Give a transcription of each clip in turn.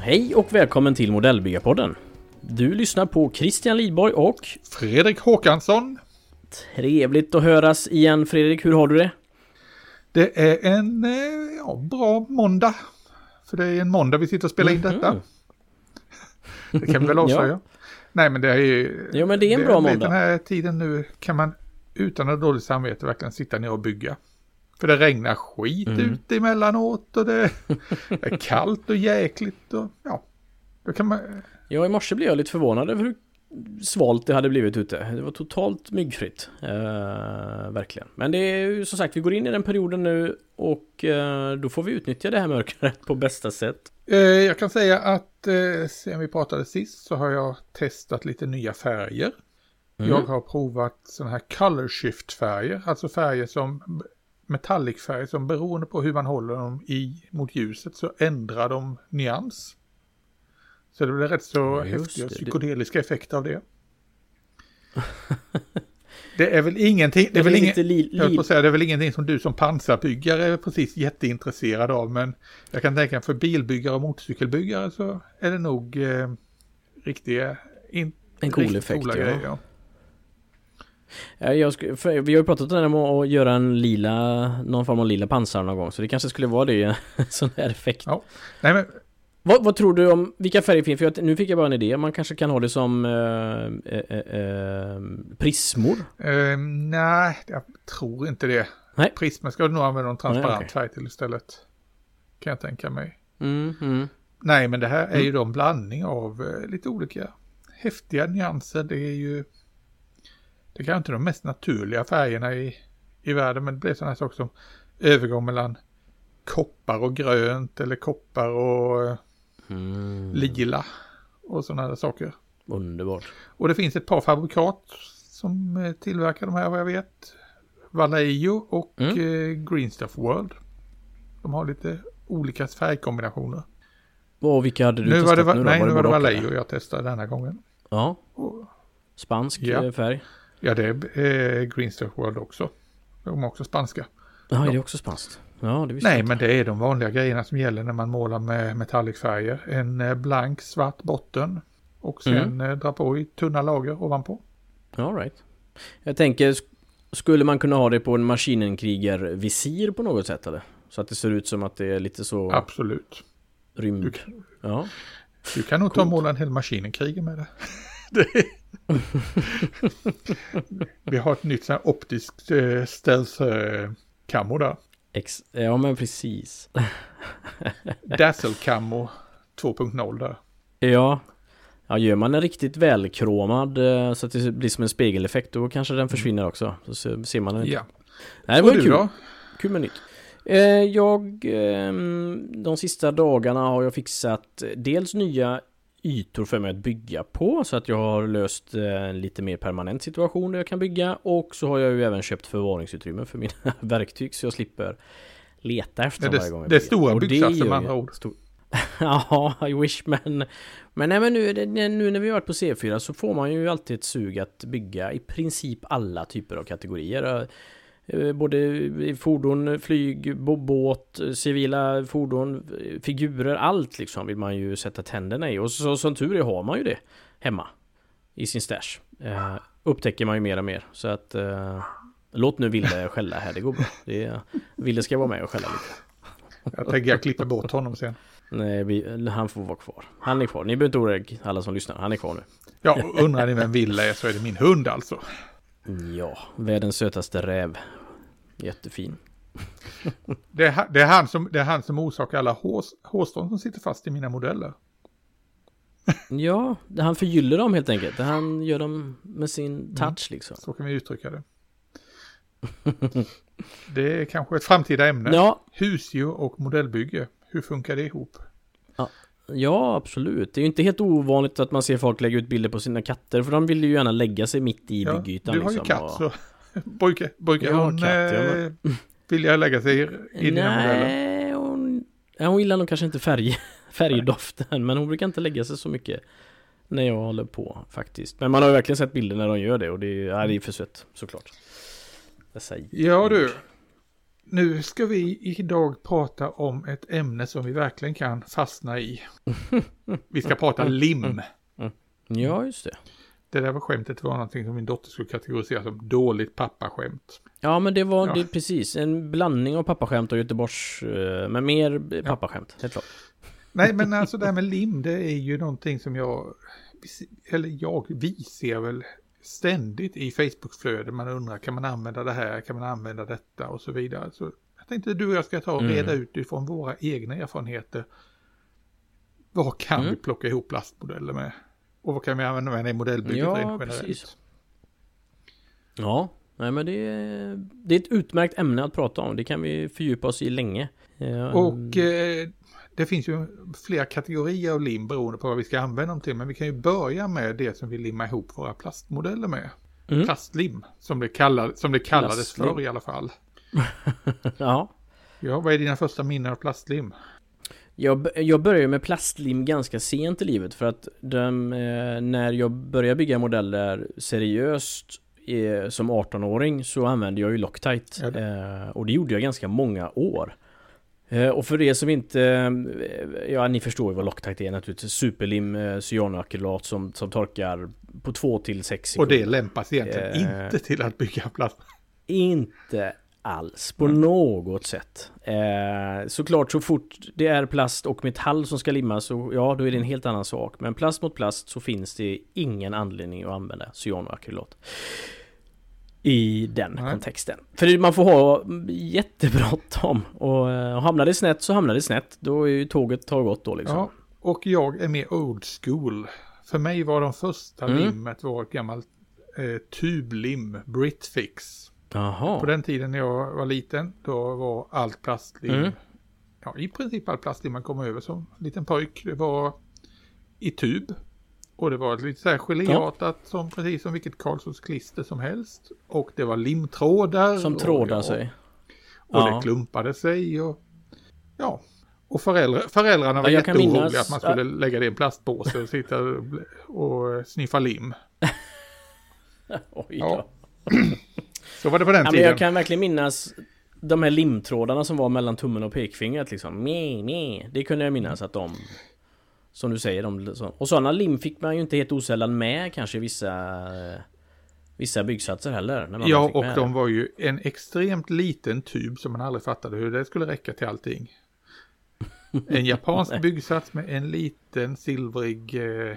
Hej och välkommen till Modellbyggarpodden. Du lyssnar på Christian Lidborg och Fredrik Håkansson. Trevligt att höras igen Fredrik, hur har du det? Det är en eh, ja, bra måndag. För det är en måndag vi sitter och spelar in Mhm. detta. Det kan vi väl avslöja. Ja. Nej men det är ju... Jo, men det är en bra vet, måndag. Den här tiden nu kan man utan att dåligt samvete verkligen sitta ner och bygga. För det regnar skit Mm. ute emellanåt och det är kallt och jäkligt och ja. Då kan man... Ja, i morse blev jag lite förvånad över hur svalt det hade blivit ute. Det var totalt myggfritt. Eh, verkligen. Men det är ju som sagt, vi går in i den perioden nu och eh, då får vi utnyttja det här mörkret på bästa sätt. Eh, jag kan säga att eh, sen vi pratade sist så har jag testat lite nya färger. Mm. Jag har provat sådana här color shift färger, alltså färger som metallic färger som beroende på hur man håller dem i mot ljuset så ändrar de nyans. Så det blir rätt så Ja, häftiga det. psykedeliska effekter av det. Det är väl ingenting, det är väl ingen, li- li- säga, det är väl ingenting som du som pansarbyggare är precis jätteintresserad av, men jag kan tänka mig för bilbyggare och motorcykelbyggare så är det nog eh, riktiga, in, En cool riktigt effekt, coola ja. grejer. Ja. Ja, Jag sk- för vi har ju pratat om att göra en lila, någon form av lila pansar någon gång. Så det kanske skulle vara det, en sån här effekt. Ja. Nej men Vad, vad tror du om, vilka färger finns? För jag, nu fick jag bara en idé, man kanske kan ha det som eh, eh, eh, eh, prismor? Eh, nej, jag tror inte det. Nej. Prisma ska du nog använda någon transparent Nej, okej. färg till istället. Kan jag tänka mig. Mm, mm. Nej, men det här är Mm. ju då en blandning av eh, lite olika häftiga nyanser. Det är ju... Det kanske inte är de mest naturliga färgerna i, i världen, men det blir sådana här saker som övergång mellan koppar och grönt eller koppar och Mm. lila och sådana där saker. Underbart. Och det finns ett par fabrikat som eh, tillverkar de här vad jag vet. Vallejo och Mm. eh, Green Stuff World. De har lite olika färgkombinationer. Och vilka hade du Nu testat var det, nu då? nej, nu var det Vallejo jag testade denna gången. Ja, spansk Ja. eh, färg. ja, det är eh, Green Stuff World också. De är också spanska. Ja, är det också spanskt? Ja, Nej, men det är de vanliga grejerna som gäller när man målar med metallicfärger. En eh, blank svart botten och sen Mm. eh, dra på i tunna lager ovanpå. All right. Jag tänker, sk- skulle man kunna ha det på en maskinenkrigarvisir på något sätt eller? Så att det ser ut som att det är lite så Absolut. rymd. Du, Ja. du kan nog ta och måla en hel maskinenkriger med det. Vi har ett nytt sånt här optiskt eh, stealth-kammo där. Ex ja men precis. Dazzle-kammo 2.0 där. Ja. Ja, gör man en riktigt välkromad eh, så att det blir som en spegeleffekt då kanske den försvinner också. Så se- ser man den inte. Ja. Nej, det var ju kul. då? Kul med nytt. Eh, jag, ehm, de sista dagarna har jag fixat dels nya ytor för mig att bygga på så att jag har löst eh, en lite mer permanent situation där jag kan bygga. Och så har jag ju även köpt förvaringsutrymme för mina verktyg så jag slipper leta efter dem varje gång jag det är stora byggsatser med andra ord. ja, I wish men Men nej men nu, nu när vi har varit på C4 så får man ju alltid ett sug att bygga i princip alla typer av kategorier Både i fordon, flyg, båt, eh, civila fordon, eh, figurer, allt liksom vill man ju sätta tänderna i och så, som tur är har man ju det hemma i sin stash. Eh, upptäcker man ju mer och mer så att eh, Låt nu Ville skälla här, det går bra. Det är, Ville ska vara med och skälla lite. Jag tänker jag klipper bort honom sen. Nej, vi, han får vara kvar. Han är kvar. Ni behöver inte oroa er, alla som lyssnar. Han är kvar nu. Ja, undrar ni vem Ville är så är det min hund alltså. Ja, världens sötaste räv. Jättefin. Det är, det är, han, som, det är han som orsakar alla hårs, hårstrån som sitter fast i mina modeller. Ja, han förgyller dem helt enkelt. Han gör dem med sin touch liksom. Så kan vi uttrycka det. Det är kanske ett framtida ämne. Ja, Husdjur och modellbygge. Hur funkar det ihop? ja, absolut. Det är ju inte helt ovanligt att man ser folk lägga ut bilder på sina katter. För de vill ju gärna lägga sig mitt i Ja, byggytan. du har ju liksom, katt och- så brukar, brukar hon katt, ja, eh, vilja lägga sig i dina modeller? Hon, ja, hon gillar nog kanske inte färg, färgdoften. Men hon brukar inte lägga sig så mycket När jag håller på faktiskt. Men man har ju verkligen sett bilder när de gör det och det är, ja, det är för svett såklart. Ja du. Nu ska vi idag prata om ett ämne som vi verkligen kan fastna i. Vi ska prata lim. Ja, just det. Det där var skämtet var någonting som min dotter skulle kategorisera som dåligt pappaskämt. Ja, men det var Ja. det, precis en blandning av pappaskämt och Göteborgs... eh, Men mer pappaskämt, helt klart. Nej, men alltså det här med lim, det är ju någonting som jag, eller jag, vi ser väl ständigt i Facebookflöden. Man undrar, kan man använda det här, kan man använda detta och så vidare. Så jag tänkte du och jag ska ta och Mm. reda ut ifrån våra egna erfarenheter. Vad kan Mm. vi plocka ihop plastmodeller med? Och vad kan vi använda med i modellbygget Ja, rent generellt? precis. Ja, nej men det är, det är ett utmärkt ämne att prata om. Det kan vi fördjupa oss i länge. Ja, Och eh, det finns ju flera kategorier av lim beroende på vad vi ska använda dem till. Men vi kan ju börja med det som vi limmar ihop våra plastmodeller med. Mm. Plastlim, som det, kallad, som det kallades Plastlim. förr i alla fall. ja. Ja, vad är dina första minnen av plastlim? Jag, jag började med plastlim ganska sent i livet för att de, eh, när jag började bygga modeller seriöst eh, som 18-åring så använde jag ju Loctite. Ja, det- Eh, och det gjorde jag ganska många år. Eh, och för er som inte, eh, ja ni förstår ju vad Loctite är naturligtvis. Superlim, eh, cyanoakrylat som, som torkar på 2 till 6 Och sekunder. det lämpas egentligen Eh. inte till att bygga plast. Inte alls på något sätt. Eh, såklart så fort det är plast och metall som ska limmas så ja, då är det en helt annan sak. Men plast mot plast så finns det ingen anledning att använda cyanoakrylat. I den Nej. kontexten. För man får ha jättebråttom. Och eh, hamnar det snett så hamnar det snett. Då är ju tåget har gått då liksom. Ja, och jag är mer old school. För mig var de första Mm. limmet var ett gammalt eh, tublim, Britfix. Jaha. På den tiden när jag var liten, då var allt plastlim, Mm. ja i princip allt plastlim man kom över som liten pojk, det var i tub. Och det var lite så här geléartat som precis som vilket Karlssons klister som helst. Och det var limtrådar. Som trådar ja, sig. Och Ja. det klumpade sig och ja. Och föräldrar, föräldrarna var Ja, jätteoroliga minnas- att man skulle lägga det i en plastpåse och sitta och, och sniffa lim. Oj Ja, då. Så var det på den Ja, men tiden. jag kan verkligen minnas de här limtrådarna som var mellan tummen och pekfingret liksom. Meh, meh. Det kunde jag minnas att de... Som du säger, de, så- och sådana lim fick man ju inte helt osällan med kanske vissa... Vissa byggsatser heller. Ja, och de var ju en extremt liten tub som man aldrig fattade hur det skulle räcka till allting. En japansk byggsats med en liten silvrig eh,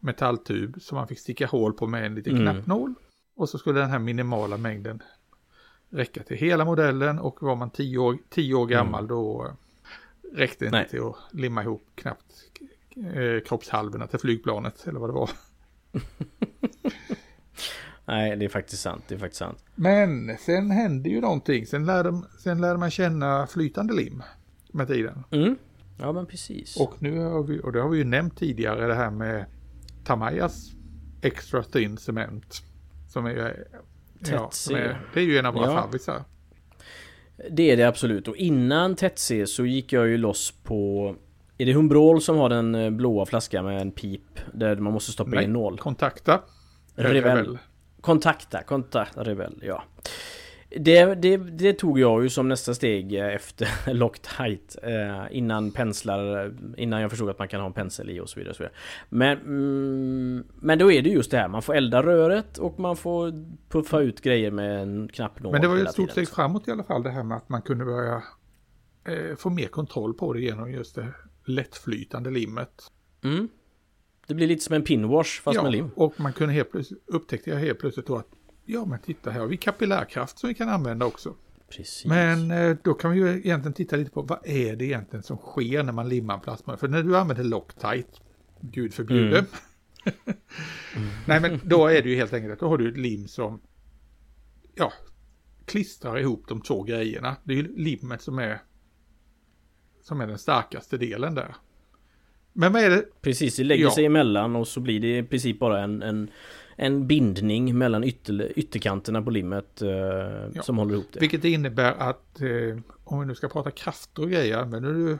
metalltub som man fick sticka hål på med en liten Mm. knappnål. Och så skulle den här minimala mängden räcka till hela modellen och var man tio år, tio år gammal då eh, räckte inte. Nej. till att limma ihop knappt eh, kroppshalvorna till flygplanet eller vad det var. Nej, det är faktiskt sant. Det är faktiskt sant. Men sen hände ju någonting. Sen lärde, sen lärde man känna flytande lim med tiden. Mm. Ja, men precis. Och nu har vi, och det har vi ju nämnt tidigare, det här med Tamayas Extra Thin Cement. Som är, ja, som är, det är ju en av våra Ja. favvisar. Det är det absolut. Och innan Tetsi så gick jag ju loss på... Är det Humbrol som har den eh, blåa flaskan med en pip? Där man måste stoppa Nej. i en nål? Kontakta. Revel. Kontakta, kontakta Rebell, ja. Det, det, det tog jag ju som nästa steg eh, efter Loctite eh, Innan penslar, innan jag förstod att man kan ha en pensel i och så vidare. Och så vidare. Men, mm, men då är det just det här, man får elda röret och man får puffa ut grejer med en knappnål Men det var ju ett stort steg framåt i alla fall det här med att man kunde börja eh, få mer kontroll på det genom just det lättflytande limmet. Mm. Det blir lite som en pinwash fast med lim. och man kunde helt plötsligt, upptäckte jag helt plötsligt då att ja men titta här har vi kapillärkraft som vi kan använda också. Precis. Men eh, då kan vi ju egentligen titta lite på vad är det egentligen som sker när man limmar en plastmodell. För när du använder Loctite, gud förbjude. Mm. Nej men då är det ju helt enkelt att då har du ett lim som ja, klistrar ihop de två grejerna. Det är ju limmet som är som är den starkaste delen där. Men vad är det? Precis, det lägger Ja. sig emellan och så blir det i princip bara en, en, en bindning mellan ytter, ytterkanterna på limmet eh, som håller ihop det. Vilket innebär att eh, om vi nu ska prata krafter och grejer, använder du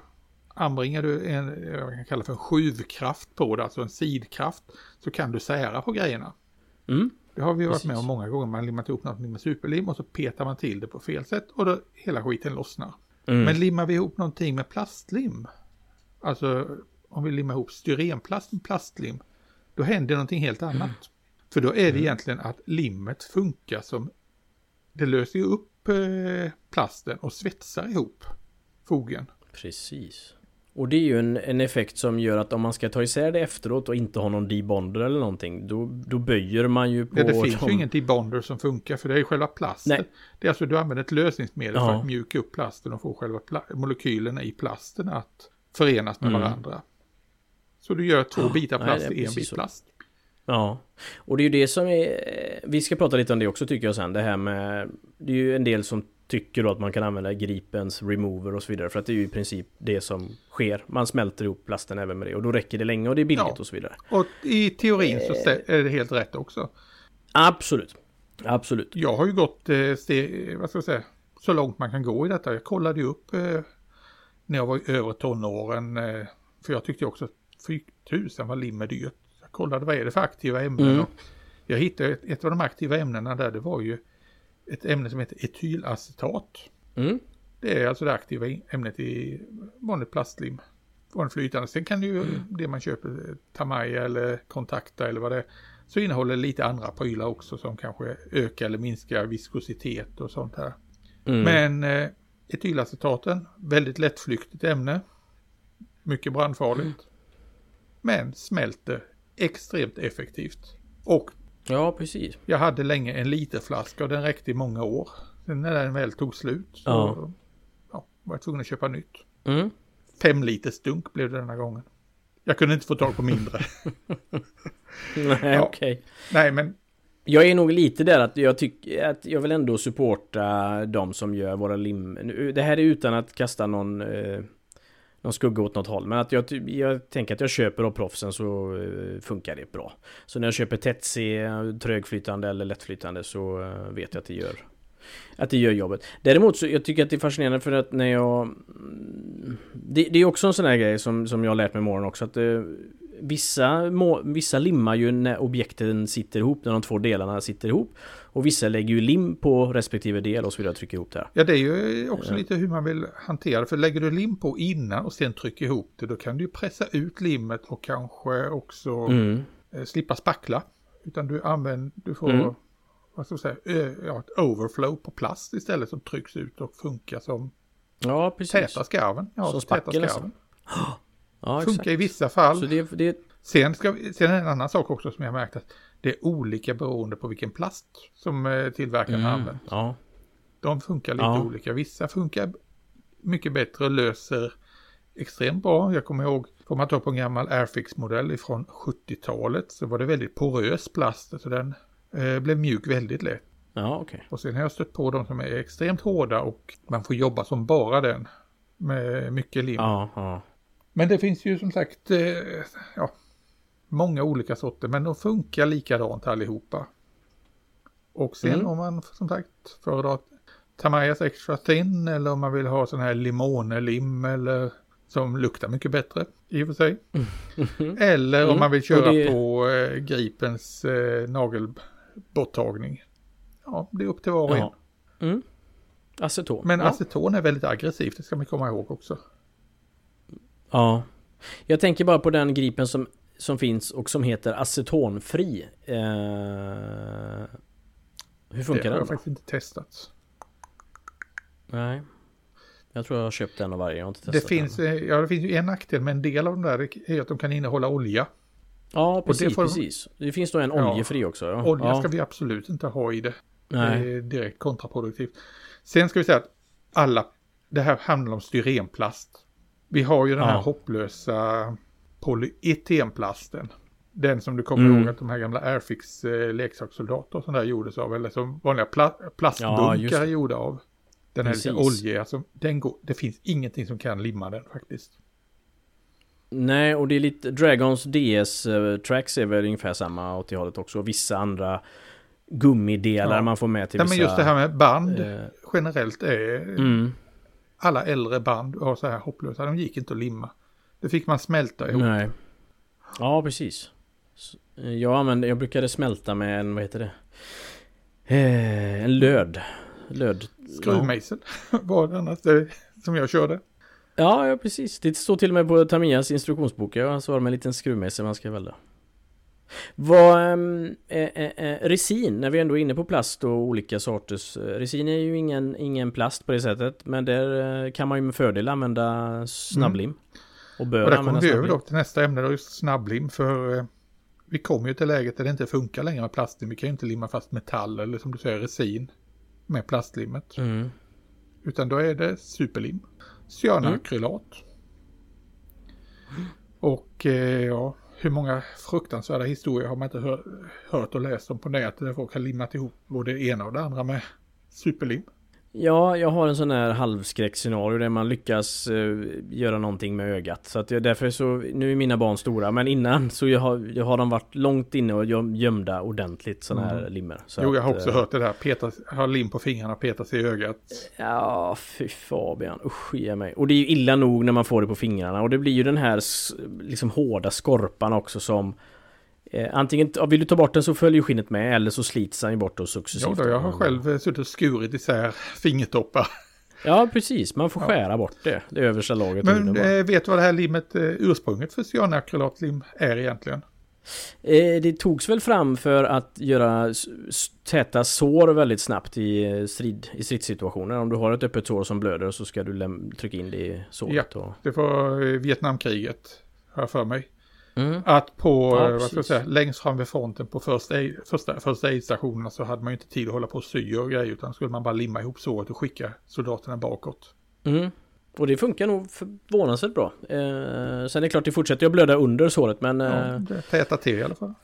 anbringar du en, jag kan kalla för en skjuvkraft på det, alltså en sidkraft, så kan du sära på grejerna. Mm. Det har vi varit Precis. med om många gånger. Man limmat ihop något med superlim och så petar man till det på fel sätt och då hela skiten lossnar. Mm. Men limmar vi ihop någonting med plastlim, alltså om vi limmar ihop styrenplast med plastlim, då händer någonting helt annat. För då är det egentligen att limmet funkar som, det löser ju upp eh, plasten och svetsar ihop fogen. Precis. Och det är ju en, en effekt som gör att om man ska ta isär det efteråt och inte ha någon debonder eller någonting Då, då böjer man ju på Ja, det finns de... ju ingen debonder som funkar för det är själva plasten. Nej. Det är alltså du använder ett lösningsmedel för Ja. att mjuka upp plasten och få själva molekylerna i plasten att förenas med Mm. varandra. Så du gör två bitar nej, plast i en bit så. plast. Ja, och det är ju det som är... Vi ska prata lite om det också tycker jag sen. Det här med... Det är ju en del som tycker då att man kan använda gripens remover och så vidare. För att det är ju i princip det som sker. Man smälter ihop plasten även med det. Och då räcker det länge och det är billigt Ja. och så vidare. Och i teorin så stä- är det helt rätt också. Absolut. Absolut. Jag har ju gått eh, steg, vad ska jag säga, så långt man kan gå i detta. Jag kollade ju upp eh, när jag var övre tonåren. Eh, för jag tyckte också att fy tusan vad lim är dyrt. Kollade vad är det för aktiva ämnen. Mm. Jag hittade ett, ett av de aktiva ämnena där. Det var ju ett ämne som heter etylacetat. Mm. Det är alltså det aktiva ämnet i vanligt plastlim. Vanligt flytande. Sen kan det ju det man köper, Tamaya eller Kontakta eller vad det är. Så innehåller lite andra prylar också som kanske ökar eller minskar viskositet och sånt här. Mm. Men eh, etylacetaten, väldigt lättflyktigt ämne. Mycket brandfarligt. Men smälter extremt effektivt. Och Ja, precis. jag hade länge en literflaska och den räckte i många år. Sen när den väl tog slut så Ja. ja. var jag tvungen att köpa nytt. Mm. Fem liters dunk blev det denna gången. Jag kunde inte få tag på mindre. Nej, Ja. okej. Nej men Jag är nog lite där att jag tycker att jag vill ändå supporta de som gör våra lim... Det här är utan att kasta någon... Eh, någon skugga åt något håll. Men att jag, jag tänker att jag köper av proffsen så eh, funkar det bra. Så när jag köper Tetsi, eh, trögflytande eller lättflytande så eh, vet jag att det gör att det gör jobbet. Däremot så jag tycker att det är fascinerande för att när jag... Mm, det, det är också en sån här grej som, som jag har lärt mig imorgon också att eh, Vissa, må, vissa limmar ju när objekten sitter ihop, när de två delarna sitter ihop. Och vissa lägger ju lim på respektive del och så vidare och trycker ihop det. här. ja det är ju också lite hur man vill hantera det. För lägger du lim på innan och sen trycker ihop det då kan du ju pressa ut limmet och kanske också Mm. eh, slippa spackla. Utan du använder, du får Mm. vad ska jag säga, ja, ett overflow på plast istället som trycks ut och funkar som Ja, precis. täta skarven. Ja, Som spackel nästan. Ja, Funkar exakt. i vissa fall. Så det, det, Sen, ska, vi- sen är en annan sak också som jag märkt att det är olika beroende på vilken plast som eh, tillverkaren mm, använt. ja. De funkar lite Ja. olika. Vissa funkar mycket bättre och löser extremt bra. Jag kommer ihåg, får man ta på en gammal Airfix-modell ifrån 70-talet så var det väldigt porös plast. Så den eh, blev mjuk väldigt lätt. Ja, okej. Och sen har jag stött på de som är extremt hårda och man får jobba som bara den. Med mycket lim. Ja, ja. Men det finns ju som sagt eh, ja, många olika sorter men de funkar likadant allihopa. Och sen Mm. om man som sagt föredrar Tamayas Extra Thin eller om man vill ha sån här limonelim eller som luktar mycket bättre i och för sig. Eller om Mm. man vill köra det- på eh, Gripens eh, nagelborttagning. Ja, det är upp till var och en. Mm. Aceton. Men ja. aceton är väldigt aggressivt, det ska man komma ihåg också. Ja. Jag tänker bara på den gripen som, som finns och som heter acetonfri. Eh, hur Det funkar har den? jag då? faktiskt inte testat. Nej. Jag tror jag har köpt en av varje. Jag har inte testat Det finns, den. eh, ja, det finns ju en nackdel med en del av de där är att de kan innehålla olja. Ja, det precis, får- precis. Det finns nog en Ja. oljefri också. Ja. Olja ja. ska vi absolut inte ha i det. Nej. Det är direkt kontraproduktivt. Sen ska vi säga att alla, det här handlar om styrenplast. Vi har ju den här Ja. hopplösa polyetenplasten. Den som du kommer Mm. ihåg att de här gamla Airfix eh, leksakssoldater och sånt där gjordes av. Eller som vanliga pla Ja, plastbunkar är gjorda av. Den här lite Precis. olja. Alltså, den går, det finns ingenting som kan limma den faktiskt. Nej, och det är lite... Dragons DS-tracks är väl ungefär samma åt det hållet också. Och vissa andra gummidelar Ja. man får med till Nej, vissa... men just det här med band eh, generellt är mm. alla äldre band var så här hopplösa. De gick inte att limma. Det fick man smälta ihop. Nej. Ja, precis. Eh, Jag använde, jag brukade smälta med en, vad heter det? Eh, en löd. Löd. Skruvmejsel var det annars det som jag körde. Ja, ja precis. Det står till och med på Tamias instruktionsbok. Ja, så var det med en liten skruvmejsel man ska välja. Vad, ähm, äh, äh, resin, när vi ändå är inne på plast och olika sorters. eh, Resin är ju ingen, ingen plast på det sättet. Men där eh, kan man ju med fördel använda snabblim. Och bör Och där kommer vi över då till nästa ämne, då just snabblim. För eh, vi kommer ju till läget där det inte funkar längre med plastlim. Vi kan ju inte limma fast metall eller som du säger resin med plastlimmet. Mm. Utan då är det superlim. Cyanakrylat. Och eh, ja, hur många fruktansvärda historier har man inte hör, hört och läst om på nätet där folk har limmat ihop både det ena och det andra med superlim. Ja, jag har en sån här halvskräckscenario där man lyckas eh, göra någonting med ögat. Så att jag, därför så, nu är mina barn stora, men innan så jag har, jag har de varit långt inne och göm- gömda ordentligt här Mm. limmer. Så jo, jag har att, också eh, hört det där. Peta, ha lim på fingrarna, peta sig i ögat. Ja, fy Fabian, usch ge mig. Och det är ju illa nog när man får det på fingrarna och det blir ju den här liksom hårda skorpan också som eh, Antingen, ja, vill du ta bort den så följer skinnet med eller så slits han ju bort och successivt. Ja, då, jag har själv eh, suttit och skurit isär fingertoppar. Ja, precis. Man får Ja. skära bort det. Det översta laget. ur Men eh, vet du vad det här limmet, eh, ursprunget för cyanakrylatlim är egentligen? Eh, Det togs väl fram för att göra täta sår väldigt snabbt i, eh, strid, i stridssituationer. Om du har ett öppet sår som blöder så ska du trycka in det i såret. Och... Det var eh, Vietnamkriget, har jag för mig. Mm. Att på, Ja, eh, vad ska jag säga, längst fram vid fronten på första, första, första aid-stationerna så hade man ju inte tid att hålla på och sy och grejer utan skulle man bara limma ihop såret och skicka soldaterna bakåt. Mm. Och det funkar nog förvånansvärt bra. Eh, sen är det klart det fortsätter att blöda under såret men... Ja, Eh, det tätar till i alla fall.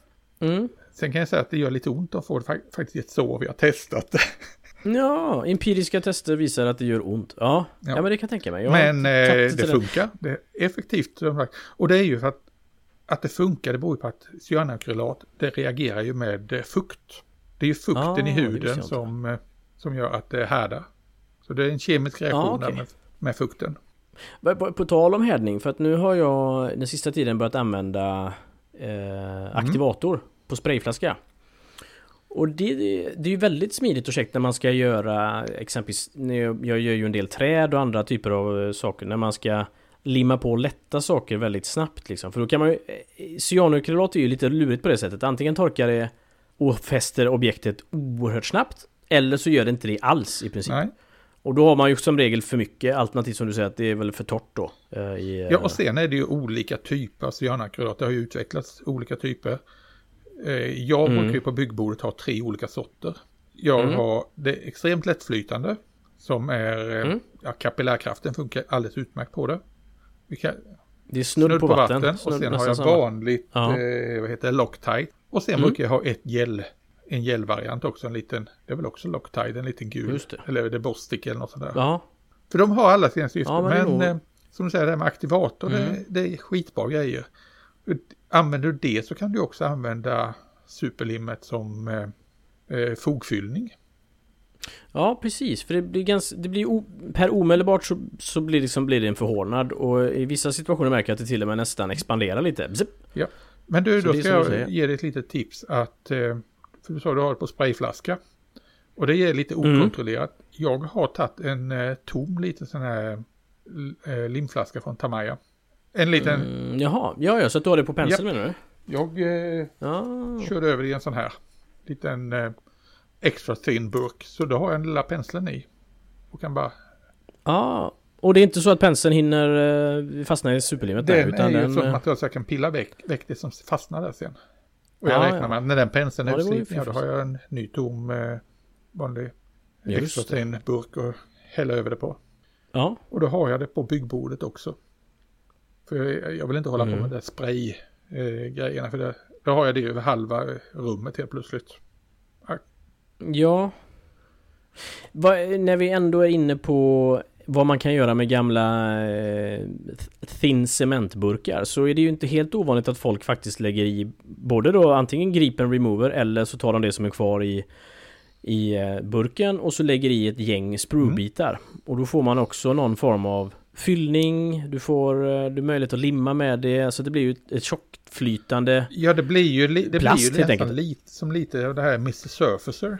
mm. Sen kan jag säga att det gör lite ont att få det fa- faktiskt ett sår vi har testat. Ja, empiriska tester visar att det gör ont. Ja, ja. Ja. men det kan jag tänka mig. Jag Men eh, det till funkar. Det är effektivt. Och det är ju för att, att det funkar, det beror på att cyanakrylat, det reagerar ju med eh, fukt. Det är ju fukten Ah, i huden som, eh, som gör att det härdar. Så det är en kemisk reaktion Ah, där med, med fukten. På, på, på tal om härdning, för att nu har jag den sista tiden börjat använda eh, aktivator på sprayflaska. Och det, det, är ju väldigt smidigt och käckt när man ska göra exempelvis, jag gör ju en del träd och andra typer av eh, saker, när man ska limma på lätta saker väldigt snabbt liksom. För då kan man ju, eh, cyanokrylat är ju lite lurigt på det sättet. Antingen torkar det och fäster objektet oerhört snabbt, eller så gör det inte det alls i princip. Nej. Och då har man ju som regel för mycket alternativt som du säger att det är väl för torrt då. eh, I, eh, Ja, och sen är det ju olika typer av cyanakrylat. Det har ju utvecklats olika typer. Jag Mm. brukar ju på byggbordet ha tre olika sorter. Jag Mm. har det extremt lättflytande. Som är, Mm. ja, kapillärkraften funkar alldeles utmärkt på det. Kan, det är snudd, på vatten. och Snudd- sen har jag samma. vanligt, Ja. eh, vad heter det, Loctite. Och sen Mm. brukar jag ha ett gel, en gelvariant också, en liten, det är väl också Loctite, en liten gul. Just det. Eller det är Bostik eller något sånt där. Ja, För de har alla sina syften. Ja, men det men eh, som du säger, det här med aktivator, Mm. det, det är skitbra grejer. Använder du det så kan du också använda superlimmet som eh, eh, fogfyllning. Ja precis. För det blir ganska, det blir o, per omedelbart så, så blir, det liksom, blir det en förhårdnad och i vissa situationer märker jag att det till och med nästan expanderar lite. Zip. Men du, Så då ska jag ge dig ett litet tips att, eh, för du sa du har det på sprayflaska. Och det är lite Mm. okontrollerat. Jag har tagit en eh, tom liten sån här eh, limflaska från Tamaya. En liten, Mm, jaha, ja ja, så att du har det på pensel menar du? jag eh, Ja, körde över i en sån här liten eh, extra thin burk. Så då har jag den lilla penseln i. Och kan bara... ja. Och det är inte så att penseln hinner eh, fastna i superlimmet där, Den är ju ett sånt material så jag kan pilla väck, väck det som fastnar där sen. Och jag Ja, räknar ja. med att när den penseln är Ja, utsliten, ja, då har jag en ny tom eh, vanlig extra thin burk och hälla över det på. Ja, Och då har jag det på byggbordet också. För jag, jag vill inte hålla Mm. på med det spray eh, för det, då har jag det över halva eh, rummet helt plötsligt. Ja. Va, när vi ändå är inne på vad man kan göra med gamla eh, thin cementburkar så är det ju inte helt ovanligt att folk faktiskt lägger i både då antingen gripen remover eller så tar de det som är kvar i i eh, burken och så lägger i ett gäng spruebitar. Mm. Och då får man också någon form av fyllning, du får eh, du möjlighet att limma med det, alltså det blir ju ett, ett tjockflytande Ja, det blir ju, det plast, blir ju nästan lite, som lite av det här Mr. Surfacer.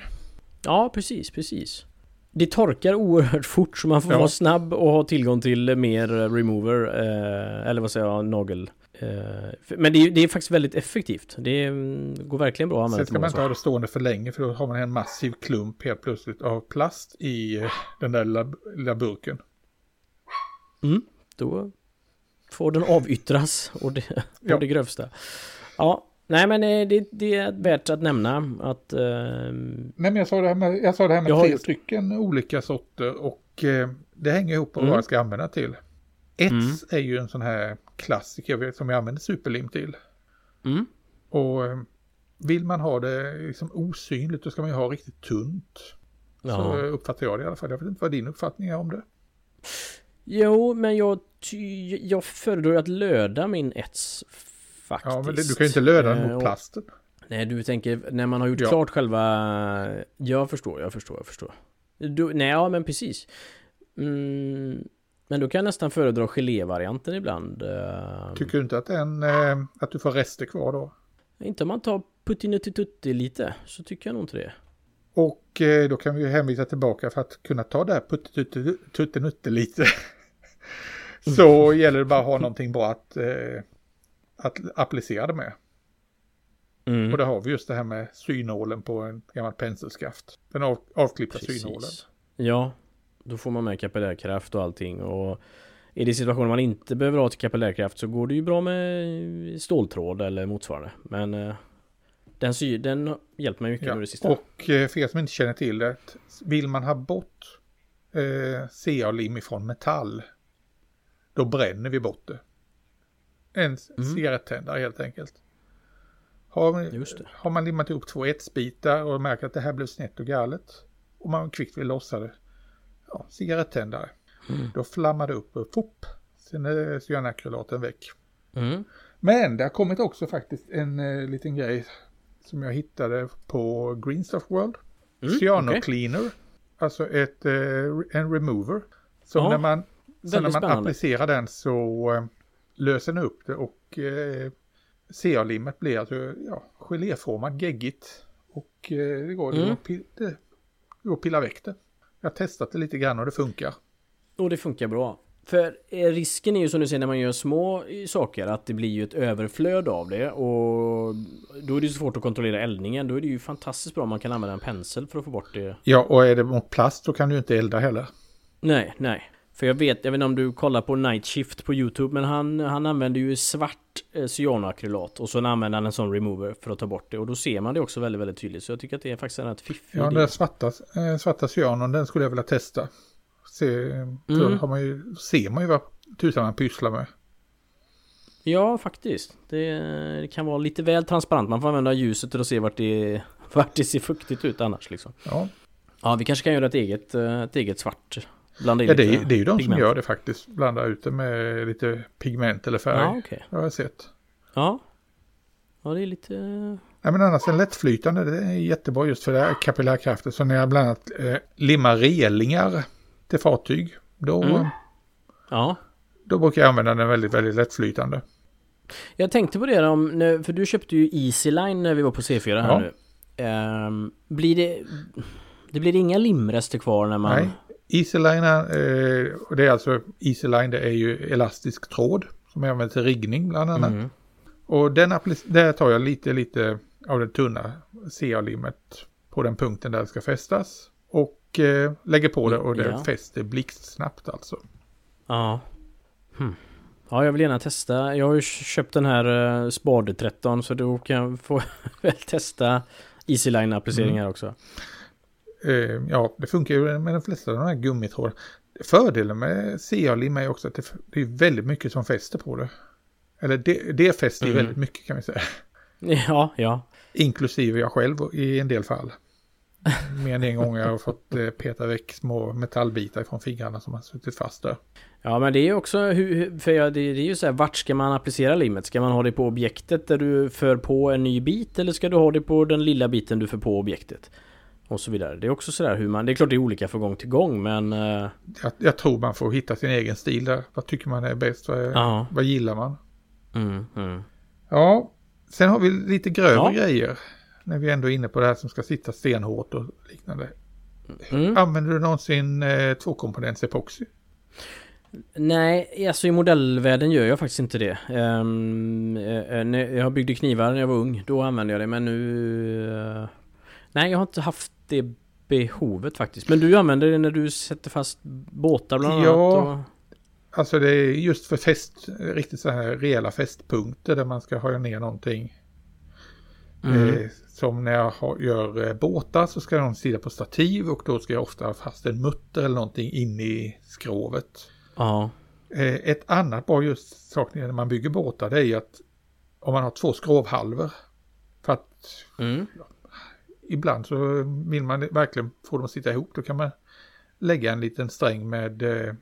Ja, precis, precis. Det torkar oerhört fort så man får ja. vara snabb och ha tillgång till mer remover, eh, eller vad säger jag, nagel Eh, men det är, det är faktiskt väldigt effektivt. Det mm, går verkligen bra att använda. Sen ska man inte ha det stående för länge för då har man en massiv klump helt plötsligt av plast i eh, den där lilla burken. Mm, då får den avyttras och det, ja. det grövsta. Ja, nej men eh, det, det, är värt att nämna att... Uh, nej men jag sa det här med, jag sa det här med tre har... stycken olika sorter och uh, det hänger ihop med mm. vad jag ska använda till. Ets mm. är ju en sån här klassiker som jag använder superlim till. Mm. Och eh, vill man ha det liksom osynligt då ska man ju ha riktigt tunt. Ja. Så uppfattar jag det i alla fall. Jag vet inte vad din uppfattning är om det. Jo, men jag, jag föredrar att löda min ets faktiskt. Ja, men det, du kan ju inte löda den mot eh, plasten. Nej, du tänker när man har gjort ja. klart själva... Jag förstår, jag förstår, jag förstår. Du, nej, ja men precis. Mm, men då kan jag nästan föredra gelévarianten ibland. Eh. Tycker du inte att, en, eh, att du får rester kvar då? Inte om man tar puttinutti lite, så tycker jag nog inte det. Och eh, då kan vi hänvisa tillbaka för att kunna ta det här puttinutti lite. så gäller det bara att ha någonting bra att, att applicera det med. Mm. Och då har vi just det här med synålen på en gammal penselskaft. Den av, avklippta Precis. synålen. Ja, då får man med kapillärkraft och allting och är det situationer man inte behöver ha till kapillärkraft så går det ju bra med ståltråd eller motsvarande. Men eh, den, sy den hjälper mig mycket ja, med det sista. Och eh, för er som inte känner till det, vill man ha bort eh, CA-lim ifrån metall, då bränner vi bort det. En mm. cigarettändare helt enkelt. Har, har man limmat ihop två etsbitar och märker att det här blev snett och galet och man kvickt vill lossa det, ja, cigarettändare. Mm. Då flammar det upp och pop, sen är cyanakrylaten väck. Mm. Men det har kommit också faktiskt en eh, liten grej som jag hittade på Greenstuff World. Mm, Cyanocleaner, okay. alltså ett, eh, en remover. Så ja, när man, så när man applicerar den så eh, löser den upp det och eh, CA-limmet blir alltså ja, geléformat, geggigt. Och eh, det, går, mm. att pilla väck det. Jag har testat det lite grann och det funkar. Och det funkar bra. För eh, risken är ju som du säger när man gör små saker att det blir ju ett överflöd av det och då är det svårt att kontrollera eldningen. Då är det ju fantastiskt bra om man kan använda en pensel för att få bort det. Ja, och är det mot plast så kan du inte elda heller. Nej, nej. För jag vet, jag vet inte om du kollar på Night Shift på YouTube men han, han använder ju svart eh, cyanoakrylat och så använder han en sån remover för att ta bort det och då ser man det också väldigt, väldigt tydligt. Så jag tycker att det är faktiskt en rätt fiffig Ja, den svarta, eh, svarta cyanon den skulle jag vilja testa. Se, mm. har man ju, ser man ju vad tusan man pysslar med. Ja, faktiskt. Det, det, kan vara lite väl transparent. Man får använda ljuset till att se vart det, vart det ser fuktigt ut annars liksom. Ja. Ja, vi kanske kan göra ett eget, eh, ett eget svart Blanda ja, det, är, det är ju de pigment. som gör det faktiskt. Blanda ut det med lite pigment eller färg. Ja, okay. Det har jag sett. Ja. Ja, det är lite... Nej, men annars en lättflytande, det är jättebra just för det här kapillärkraften. Så när jag bland annat eh, limmar relingar till fartyg, då, mm. ja. då brukar jag använda den väldigt, väldigt lättflytande. Jag tänkte på det om, för du köpte ju Easyline när vi var på C4 här ja. nu. Um, blir det... Det blir inga limrester kvar när man... Nej, Easyline, eh, det är alltså Easyline, det är ju elastisk tråd som jag använder till riggning bland annat. Mm. Och den där tar jag lite, lite av det tunna CA-limmet på den punkten där det ska fästas. Och eh, lägger på det och det ja. fäster blixtsnabbt alltså. Ja. Hm. Ja, jag vill gärna testa. Jag har ju köpt den här uh, Spade 13 så då kan jag få väl testa Easyline appliceringar mm. också. Eh, ja, det funkar ju med de flesta av de här gummitrådarna. Fördelen med CA-lim är också att det, det, är väldigt mycket som fäster på det. Eller det, det fäster mm. väldigt mycket kan vi säga. Ja, ja. Inklusive jag själv i en del fall. Mer än en gång jag har fått eh, peta väck små metallbitar från fingrarna som har suttit fast där. Ja men det är också hur, för det är ju så här, vart ska man applicera limmet? Ska man ha det på objektet där du för på en ny bit eller ska du ha det på den lilla biten du för på objektet? Och så vidare. Det är också sådär hur man, det är klart det är olika från gång till gång men... eh, Jag, jag tror man får hitta sin egen stil där. Vad tycker man är bäst? Vad, vad gillar man? Mm, mm. Ja, sen har vi lite grövre Ja. grejer. När vi ändå är inne på det här som ska sitta stenhårt och liknande. Mm. Använder du någonsin eh, tvåkomponents epoxy? Nej, alltså i modellvärlden gör jag faktiskt inte det. När jag byggde knivar när jag var ung, då använde jag det men nu... eh, nej, jag har inte haft det behovet faktiskt. Men du använder det när du sätter fast båtar bland Ja. annat? Och... Alltså det är just för fäst, riktigt så här rejäla fästpunkter där man ska ha ner någonting. Mm. Eh, som när jag har, gör eh, båtar så ska de sitta på stativ och då ska jag ofta ha fast en mutter eller någonting in i skrovet. Ja. Eh, ett annat bra just sak när man bygger båtar det är ju att om man har två skrovhalvor. För att Mm. ibland så vill man verkligen få dem att sitta ihop. Då kan man lägga en liten sträng med eh,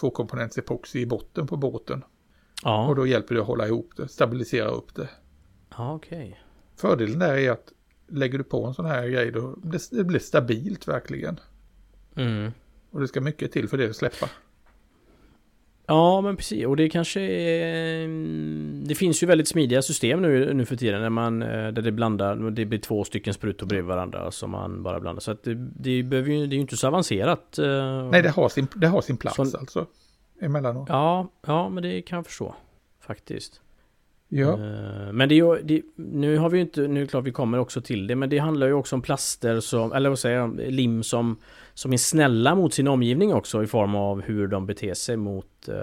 tvåkomponents epoxy i botten på båten. Ja, Och då hjälper det att hålla ihop det, stabilisera upp det. ja okej. Fördelen där är att lägger du på en sån här grej då det, det blir stabilt verkligen. Mm. Och det ska mycket till för det att släppa. Ja men precis och det kanske är, Det finns ju väldigt smidiga system nu, nu för tiden när man eh, Där det blandar, det blir två stycken sprutor bredvid varandra som man bara blandar så att det, det, behöver ju, det är ju inte så avancerat eh, Nej, det har sin, det har sin plats Sån- alltså. Emellanåt. Ja, ja men det kan jag förstå Faktiskt Ja. Eh, Men det är ju, det, nu har vi ju inte, nu är det klart vi kommer också till det Men det handlar ju också om plaster som, eller vad säger jag, lim som Som är snälla mot sin omgivning också i form av hur de beter sig mot eh,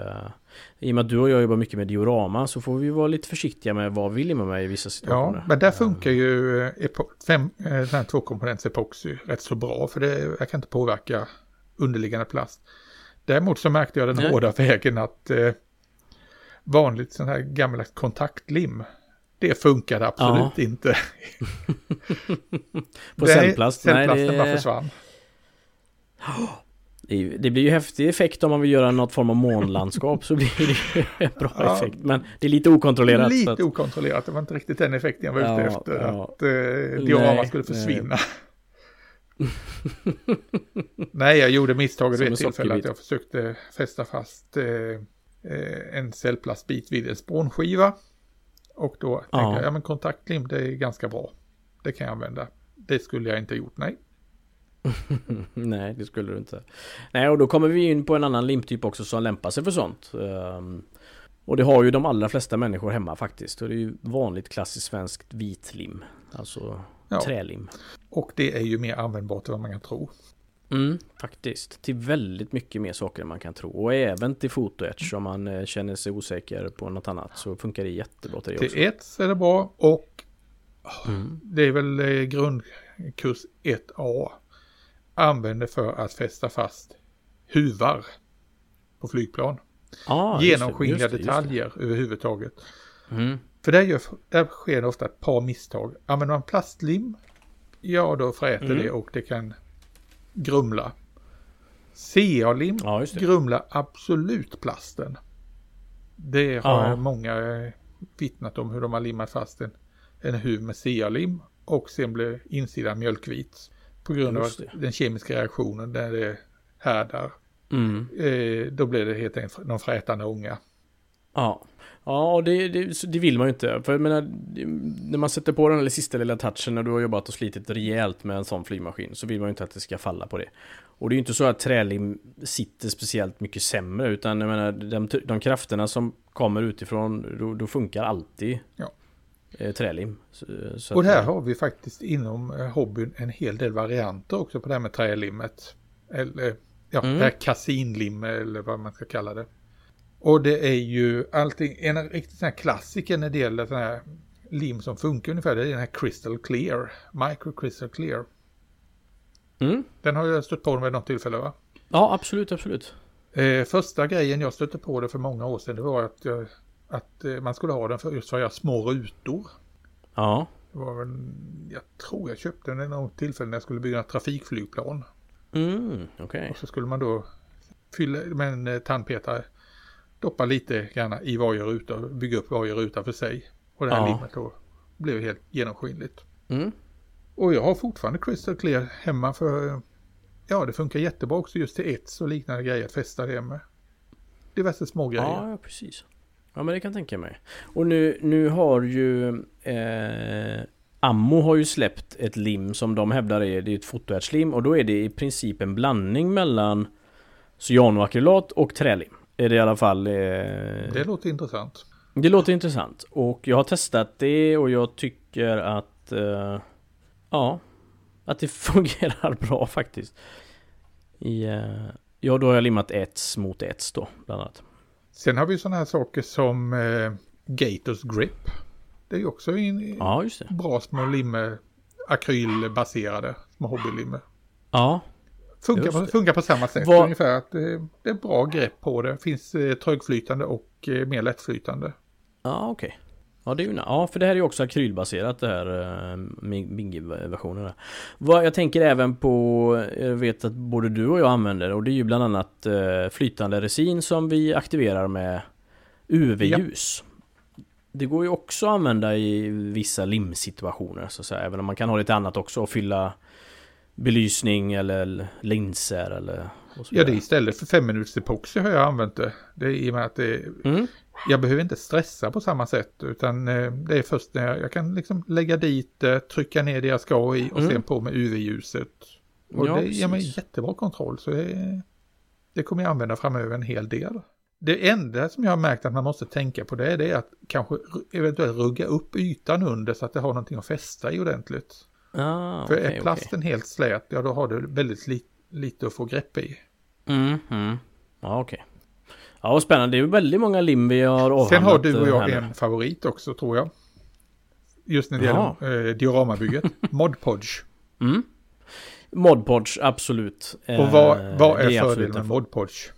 I och med att du och jag jobbar mycket med diorama så får vi vara lite försiktiga med vad vi limmar med i vissa situationer Ja, men där funkar ju eh, epo- fem, eh, tvåkomponents epoxy rätt så bra för det jag kan inte påverka underliggande plast. Däremot så märkte jag den Nej. hårda vägen att eh, vanligt sån här gammaldags kontaktlim det funkade absolut inte. På Det- cellplast? Nej, Cellplasten det- bara försvann. Det, blir ju häftig effekt om man vill göra något form av månlandskap så blir det ju en bra Ja. effekt Men det är lite okontrollerat Lite att, okontrollerat, det var inte riktigt den effekten jag var ute Ja, efter. ja. Att eh, diorama Nej, skulle nej. försvinna. Nej, jag gjorde misstaget vid ett tillfälle att jag försökte fästa fast eh, en cellplastbit vid en spånskiva. Och då Ja. jag, ja men kontaktlim det är ganska bra. Det kan jag använda. Det skulle jag inte gjort, nej. Nej det skulle du inte Nej och då kommer vi in på en annan limtyp också som lämpar sig för sånt Ehm, Och det har ju de allra flesta människor hemma faktiskt och det är ju vanligt klassiskt svenskt vitlim Alltså Ja. trälim Och det är ju mer användbart än vad man kan tro. Mm, faktiskt. Till väldigt mycket mer saker än man kan tro. Och även till fotoetch om man eh, känner sig osäker på något annat så funkar det jättebra till det också. Till ett är det bra och Mm. det är väl eh, grundkurs 1A. Använder för att fästa fast huvar på flygplan. Ah, just det, Genomskinliga just det, just det. detaljer överhuvudtaget. Mm. För där, gör, där sker det ofta ett par misstag. Använder man plastlim, ja då fräter Mm. det och det kan grumla. CA-lim Ja, grumlar absolut plasten. Det har Ja. många eh, vittnat om hur de har limmat fast en, en huv med CA-lim och sen blir insidan mjölkvit. På grund av den kemiska reaktionen där det härdar. Mm. Eh, då blir det helt enkelt någon frätande ånga. Ja. Ja, och det, det, det vill man ju inte. För jag menar, när man sätter på den där sista lilla touchen när du har jobbat och slitit rejält med en sån flygmaskin så vill man ju inte att det ska falla på det. Och det är ju inte så att trälim sitter speciellt mycket sämre utan jag menar, de, de krafterna som kommer utifrån då, då funkar alltid Ja. eh, trälim. Så, så Och att- här har vi faktiskt inom eh, hobbyn en hel del varianter också på det här med trälimmet. Eller ja, Mm. det här kasinlim eller vad man ska kalla det. Och det är ju allting, en riktigt sån här klassiker när det gäller sån här lim som funkar ungefär, det är den här Crystal Clear, Micro Crystal Clear. Mm. Den har jag stött på vid något tillfälle va? Ja, absolut, absolut. Eh, första grejen jag stötte på det för många år sedan det var att, jag, att eh, man skulle ha den för just för att göra små rutor. Ja. Det var väl, jag tror jag köpte den vid något tillfälle när jag skulle bygga ett trafikflygplan. Mm, okej. Och så skulle man då fylla med en eh, tandpetare, doppa lite grann i varje ruta, och bygga upp varje ruta för sig. Och det här Ja. limmet då blev helt genomskinligt. Mm. Och jag har fortfarande Crystal Clear hemma för ja, det funkar jättebra också just till ett och liknande grejer att fästa det med. Diverse små grejer. Ja, precis. Ja, men det kan jag tänka mig. Och nu, nu har ju eh, Ammo har ju släppt ett lim som de hävdar är, det är ett fotoärtslim och då är det i princip en blandning mellan cyanoakrylat och trälim. Är det i alla fall... Eh, det låter intressant. Det låter intressant och jag har testat det och jag tycker att... Eh, ja, att det fungerar bra faktiskt. I, uh, ja, då har jag limmat ets mot ets då, bland annat. Sen har vi sådana här saker som uh, Gators Grip. Det är ju också en ja, bra små limmer, akrylbaserade små hobbylimmer. Ja. Funkar på, funkar på samma sätt Var... ungefär. Att det, det är bra grepp på det. Finns eh, trögflytande och eh, mer lättflytande. Ja, okej. Okay. Ja, det är ju, ja, för det här är ju också akrylbaserat det här Mingi-versionerna. Vad jag tänker även på, jag vet att både du och jag använder och det är ju bland annat flytande resin som vi aktiverar med UV-ljus. Ja. Det går ju också att använda i vissa limsituationer så att säga, även om man kan ha lite annat också och fylla belysning eller linser eller Ja det är istället för fem minuters epoxy har jag använt det. Det är i och med att det, mm jag behöver inte stressa på samma sätt utan eh, det är först när jag, jag kan liksom lägga dit det, trycka ner det jag ska i och mm. sen på med UV-ljuset. Och ja, det precis. ger mig jättebra kontroll så det, det kommer jag använda framöver en hel del. Det enda som jag har märkt att man måste tänka på det, det är att kanske eventuellt rugga upp ytan under så att det har någonting att fästa i ordentligt. Ah, För är plasten okay. helt slät, ja då har du väldigt li lite att få grepp i. Mm, mm. Ja, okej. Okay. Ja, vad spännande. Det är väldigt många lim vi har avhandlat. Sen har du och jag en favorit också, tror jag. Just när det ja. gäller eh, dioramabygget. Modpodge. Mm. Modpodge, absolut. Och vad, eh, vad är, är fördelen med Modpodge?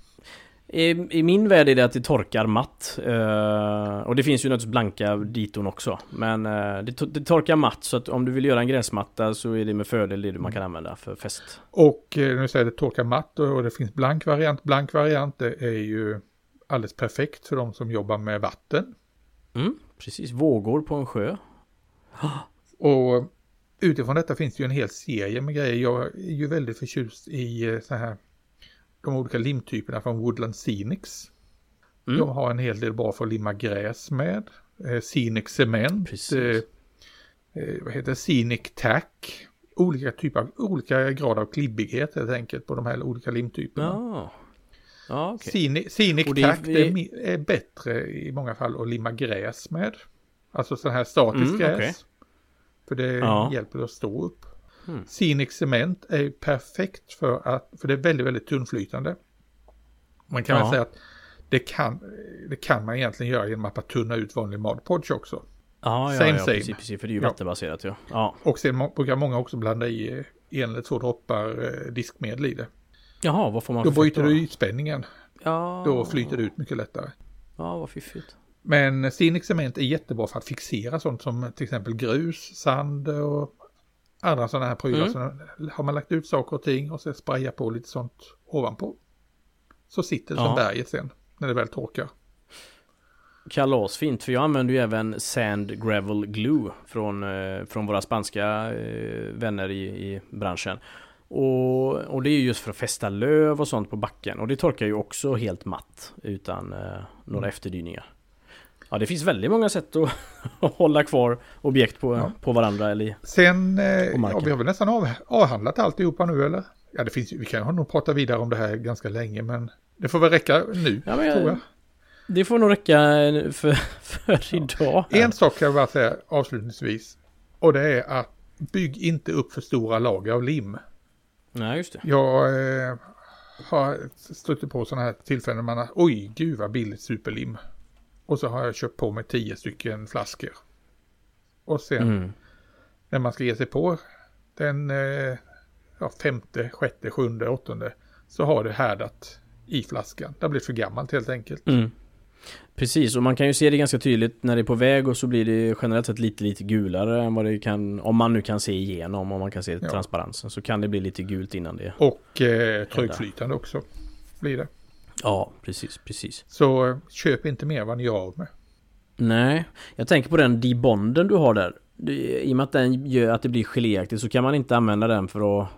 I, I, min värld är det att det torkar matt. Uh, och det finns ju naturligtvis blanka diton också. Men uh, det, det, torkar matt så att om du vill göra en gräsmatta så är det med fördel det man kan använda för fäst. Och uh, nu säger det torkar matt och, det finns blank variant. Blank variant det är ju alldeles perfekt för de som jobbar med vatten. Mm, precis, vågor på en sjö. Och utifrån detta finns det ju en hel serie med grejer. Jag är ju väldigt förtjust i eh, så här de olika limtyperna från Woodland Scenics. Mm. De har en hel del bra för att limma gräs med. Eh, Scenic Cement. Eh, eh, vad heter? Scenic Tack. Olika typer av, olika grad av klibbighet helt enkelt på de här olika limtyperna. Ja. Ja, okay. Scenic, Scenic det, Tack det är, är, bättre i många fall att limma gräs med. Alltså sån här statisk mm, gräs. Okay. För det ja. hjälper att stå upp. Mm. Scenic Cement är perfekt för att, för det är väldigt, väldigt tunnflytande. Man kan ja. väl säga att det kan, det kan man egentligen göra genom att bara tunna ut vanlig Modpodge också. Ja, ja, same, ja same. Precis, precis, för det är ju vattenbaserat ja. ja. Och sen brukar många också blanda i en eller två droppar eh, diskmedel i det. Jaha, vad får man Då bryter du ytspänningen. Ja. Då flyter det ut mycket lättare. Ja, vad fiffigt. Men Scenic Cement är jättebra för att fixera sånt som till exempel grus, sand och andra sådana här prylar. Mm. Så har man lagt ut saker och ting och så sprayar på lite sånt ovanpå. Så sitter det ja. som berget sen när det väl torkar. Kalasfint, för jag använder ju även Sand Gravel Glue från, eh, från våra spanska eh, vänner i, i branschen. Och, och, det är just för att fästa löv och sånt på backen och det torkar ju också helt matt utan eh, några mm. efterdyningar. Ja det finns väldigt många sätt att, hålla kvar objekt på, ja. på varandra eller Sen, eh, ja, vi har väl nästan av, avhandlat alltihopa nu eller? Ja det finns vi kan nog prata vidare om det här ganska länge men det får väl räcka nu ja, men, tror jag. Det får nog räcka för, för idag. Här. En sak kan jag bara säga avslutningsvis och det är att bygg inte upp för stora lager av lim. Nej, just det. Jag eh, har stött på sådana här tillfällen där man har, oj, gud vad billigt superlim. Och så har jag köpt på mig tio stycken flaskor. Och sen mm. när man ska ge sig på den eh, ja, femte, sjätte, sjunde, åttonde så har det härdat i flaskan. Det har blivit för gammalt helt enkelt. Mm. Precis, och man kan ju se det ganska tydligt när det är på väg och så blir det generellt sett lite, lite gulare än vad det kan, om man nu kan se igenom, om man kan se ja. transparensen, så kan det bli lite gult innan det. Och eh, trögflytande också blir det. Ja, precis, precis. Så köp inte mer vad ni gör av med. Nej, jag tänker på den debonden du har där. I och med att den gör att det blir geléaktigt så kan man inte använda den för att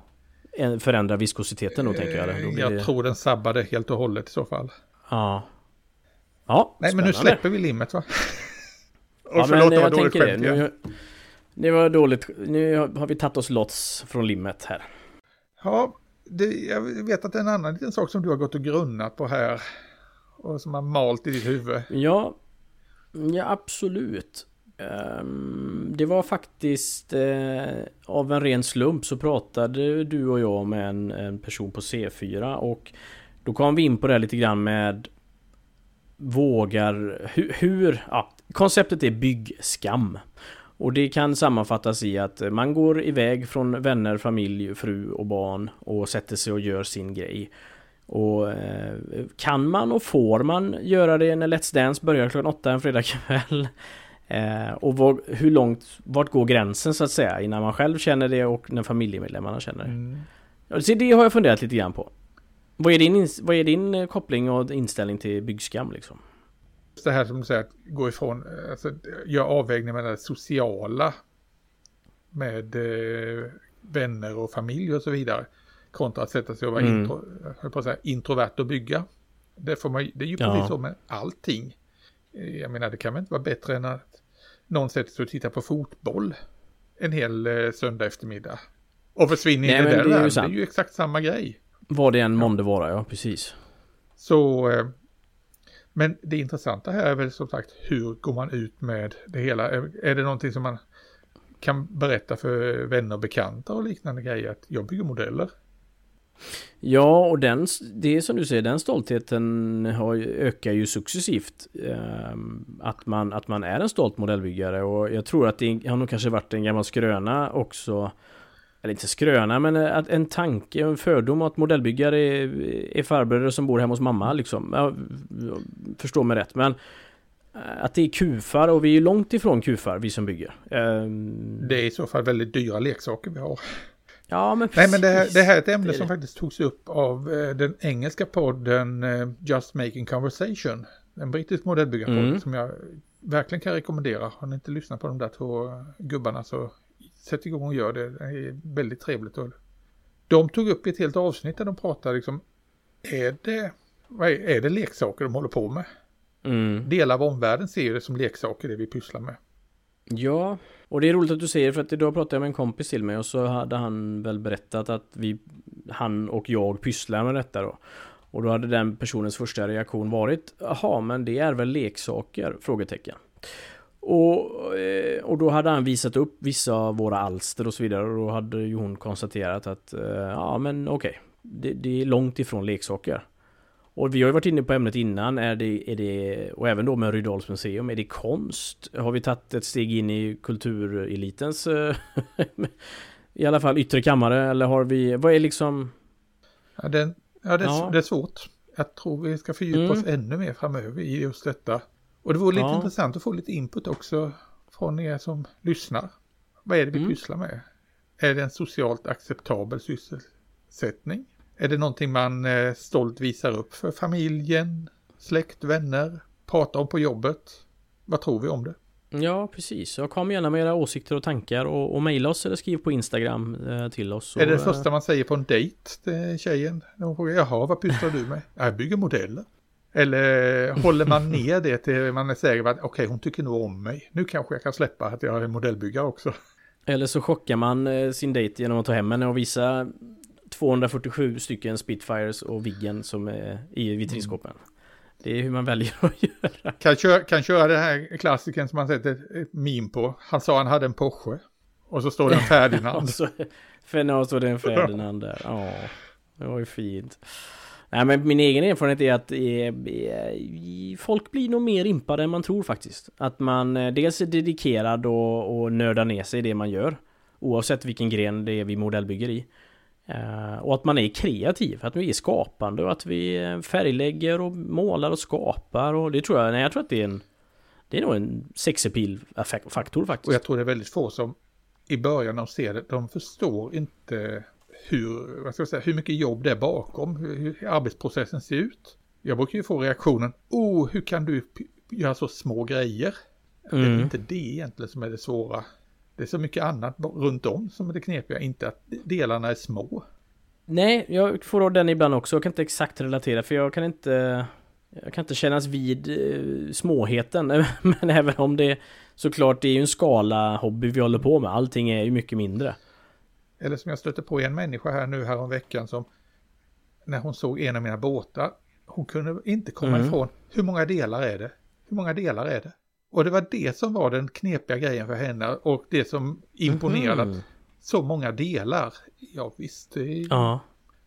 förändra viskositeten då tänker jag. Då blir jag det... tror den sabbade helt och hållet i så fall. Ja. Ja, Nej, spännande. men nu släpper vi limmet va? Och ja, förlåt, men det var dåligt skämt nu, Det var dåligt. Nu har vi tagit oss lots från limmet här. Ja, det, jag vet att det är en annan liten sak som du har gått och grunnat på här. Och som har malt i ditt huvud. Ja, ja absolut. Um, det var faktiskt eh, av en ren slump så pratade du och jag med en, en person på C4 och då kom vi in på det lite grann med vågar hur, hur ja, konceptet är byggskam. Och det kan sammanfattas i att man går iväg från vänner, familj, fru och barn och sätter sig och gör sin grej. Och eh, kan man och får man göra det när Let's Dance börjar klockan åtta en fredagkväll? Eh, och var, hur långt, vart går gränsen så att säga innan man själv känner det och när familjemedlemmarna känner det? Mm. Så det har jag funderat lite grann på. Vad är din, vad är din eh, koppling och inställning till byggskam liksom? Det här som du säger, att gå ifrån, alltså göra avvägningar mellan det sociala med eh, vänner och familj och så vidare. Kontra att sätta sig och vara mm. intro, att säga, introvert och bygga. Det, får man, det är ju precis ja. så med allting. Eh, jag menar det kan väl inte vara bättre än att någon sätter sig och tittar på fotboll en hel eh, söndag eftermiddag. Och försvinner Nej, in i det där. Det är, ju exakt samma grej. Vad det än månde vara, ja precis. Så, eh, men det intressanta här är väl som sagt hur går man ut med det hela? Är det någonting som man kan berätta för vänner och bekanta och liknande grejer att jag bygger modeller? Ja, och den, det är som du säger, den stoltheten har, ökar ju successivt. Eh, att, man, att man är en stolt modellbyggare och jag tror att det har nog kanske varit en gammal skröna också eller inte skröna, men eh, att en tanke, en fördom att modellbyggare är, är farbröder som bor hemma hos mamma liksom. Jag förstår mig rätt, men eh, att det är kufar och vi är ju långt ifrån kufar, vi som bygger. Ehm, det är i så fall väldigt dyra leksaker vi har. Ja, men Nej, men det här, det här är ett ämne som faktiskt togs upp av eh, den engelska podden Just Making Conversation. En brittisk modellbyggarpodd mm. som jag verkligen kan rekommendera. Har ni inte lyssnat på de där två gubbarna så sätt igång och gör det. Det är väldigt trevligt. De tog upp ett helt avsnitt där de pratade liksom, är det, är, är det leksaker de håller på med? Mm. Delar av omvärlden ser det som leksaker det vi pysslar med. Ja, och det är roligt att du säger för att idag pratade jag med en kompis till mig och så hade han väl berättat att vi, han och jag pysslar med detta då. Och då hade den personens första reaktion varit Jaha, men det är väl leksaker? Frågetecken. Och, eh, och då hade han visat upp vissa av våra alster och så vidare och då hade ju hon konstaterat att eh, ja men okej, okay, det, det, är långt ifrån leksaker. Och vi har ju varit inne på ämnet innan, är det, är det och även då med Rydals museum, är det konst? Har vi tagit ett steg in i kulturelitens eh, i alla fall yttre kammare eller har vi, vad är liksom? Ja, det, ja, det, ja. det är svårt. Jag tror vi ska fördjupa mm. oss ännu mer framöver i just detta. Och det vore lite ja. intressant att få lite input också från er som lyssnar. Vad är det vi mm. pysslar med? Är det en socialt acceptabel sysselsättning? Är det någonting man eh, stolt visar upp för familjen, släkt, vänner, pratar om på jobbet? Vad tror vi om det? Ja, precis. Och kom gärna med era åsikter och tankar och, och mejla oss eller skriv på Instagram eh, till oss. är det det första man säger på en dejt till tjejen? När hon frågar, jaha, vad pysslar du med? Jag bygger modeller. Eller håller man ner det till man är säker på att okej, okay, hon tycker nog om mig. Nu kanske jag kan släppa att jag är modellbyggare också. Eller så chockar man eh, sin dejt genom att ta hem henne och visa 247 stycken Spitfires och Viggen som är i vitrinskåpen. Mm. Det är hur man väljer att göra. Kan köra, kan köra den här klassiken som man sätter ett meme på. Han sa han hade en Porsche. Och så står det en Ferdinand. För nu står det en Ferdinand där. Ja, det var ju fint. Nej men min egen erfarenhet är att eh, eh, folk blir nog mer impade än man tror faktiskt. Att man eh, dels är dedikerad och, och nördar ner sig i det man gör. Oavsett vilken gren det är vi modellbygger i. Eh, och att man är kreativ, att vi är skapande och att vi eh, färglägger och målar och skapar och det tror jag, nej jag tror att det är en Det är nog en sexepil-faktor faktiskt. Och jag tror det är väldigt få som i början av ser det, de förstår inte hur, vad ska jag säga, hur mycket jobb det är bakom, hur, arbetsprocessen ser ut. Jag brukar ju få reaktionen, oh, hur kan du göra så små grejer? Mm. Det är mm. inte det egentligen som är det svåra. Det är så mycket annat runt om som är det knepiga, inte att delarna är små. Nej, jag får den ibland också. Jag kan inte exakt relatera för jag kan inte jag kan inte kännas vid eh, småheten Men även om det Såklart det är ju en skala hobby vi håller på med Allting är ju mycket mindre Eller som jag stötte på en människa här nu här om veckan som När hon såg en av mina båtar Hon kunde inte komma mm. ifrån Hur många delar är det? Hur många delar är det? Och det var det som var den knepiga grejen för henne och det som imponerade mm. att så många delar. Ja visst, det ja.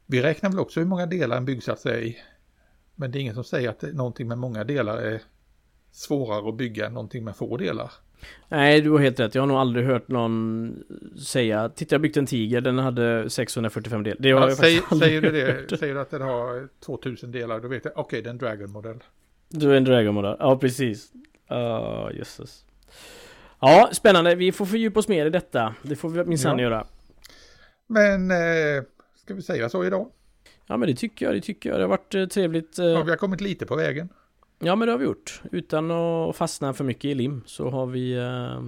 vi räknar väl också hur många delar en byggsats är i. Men det är ingen som säger att någonting med många delar är svårare att bygga än någonting med få delar. Nej, du har helt rätt. Jag har nog aldrig hört någon säga Titta, jag byggt en Tiger, den hade 645 delar. Det har ja, jag säg, säger du det, hört. säger du att den har 2000 delar, då vet jag, okej, okay, det är en Dragon-modell. Du är en Dragon-modell, ja precis. Uh, jösses. Ja, spännande. Vi får fördjupa oss mer i detta. Det får vi minsann ja. göra. Men, eh, ska vi säga så idag? Ja men det tycker jag, det tycker jag. Det har varit eh, trevligt. Eh... Ja, vi har kommit lite på vägen. Ja men det har vi gjort. Utan att fastna för mycket i lim så har vi eh,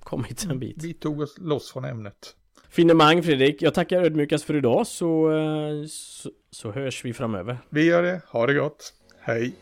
kommit en bit. Vi tog oss loss från ämnet. Finemang Fredrik. Jag tackar ödmjukast för idag så, eh, så, så hörs vi framöver. Vi gör det. Ha det gott. Hej.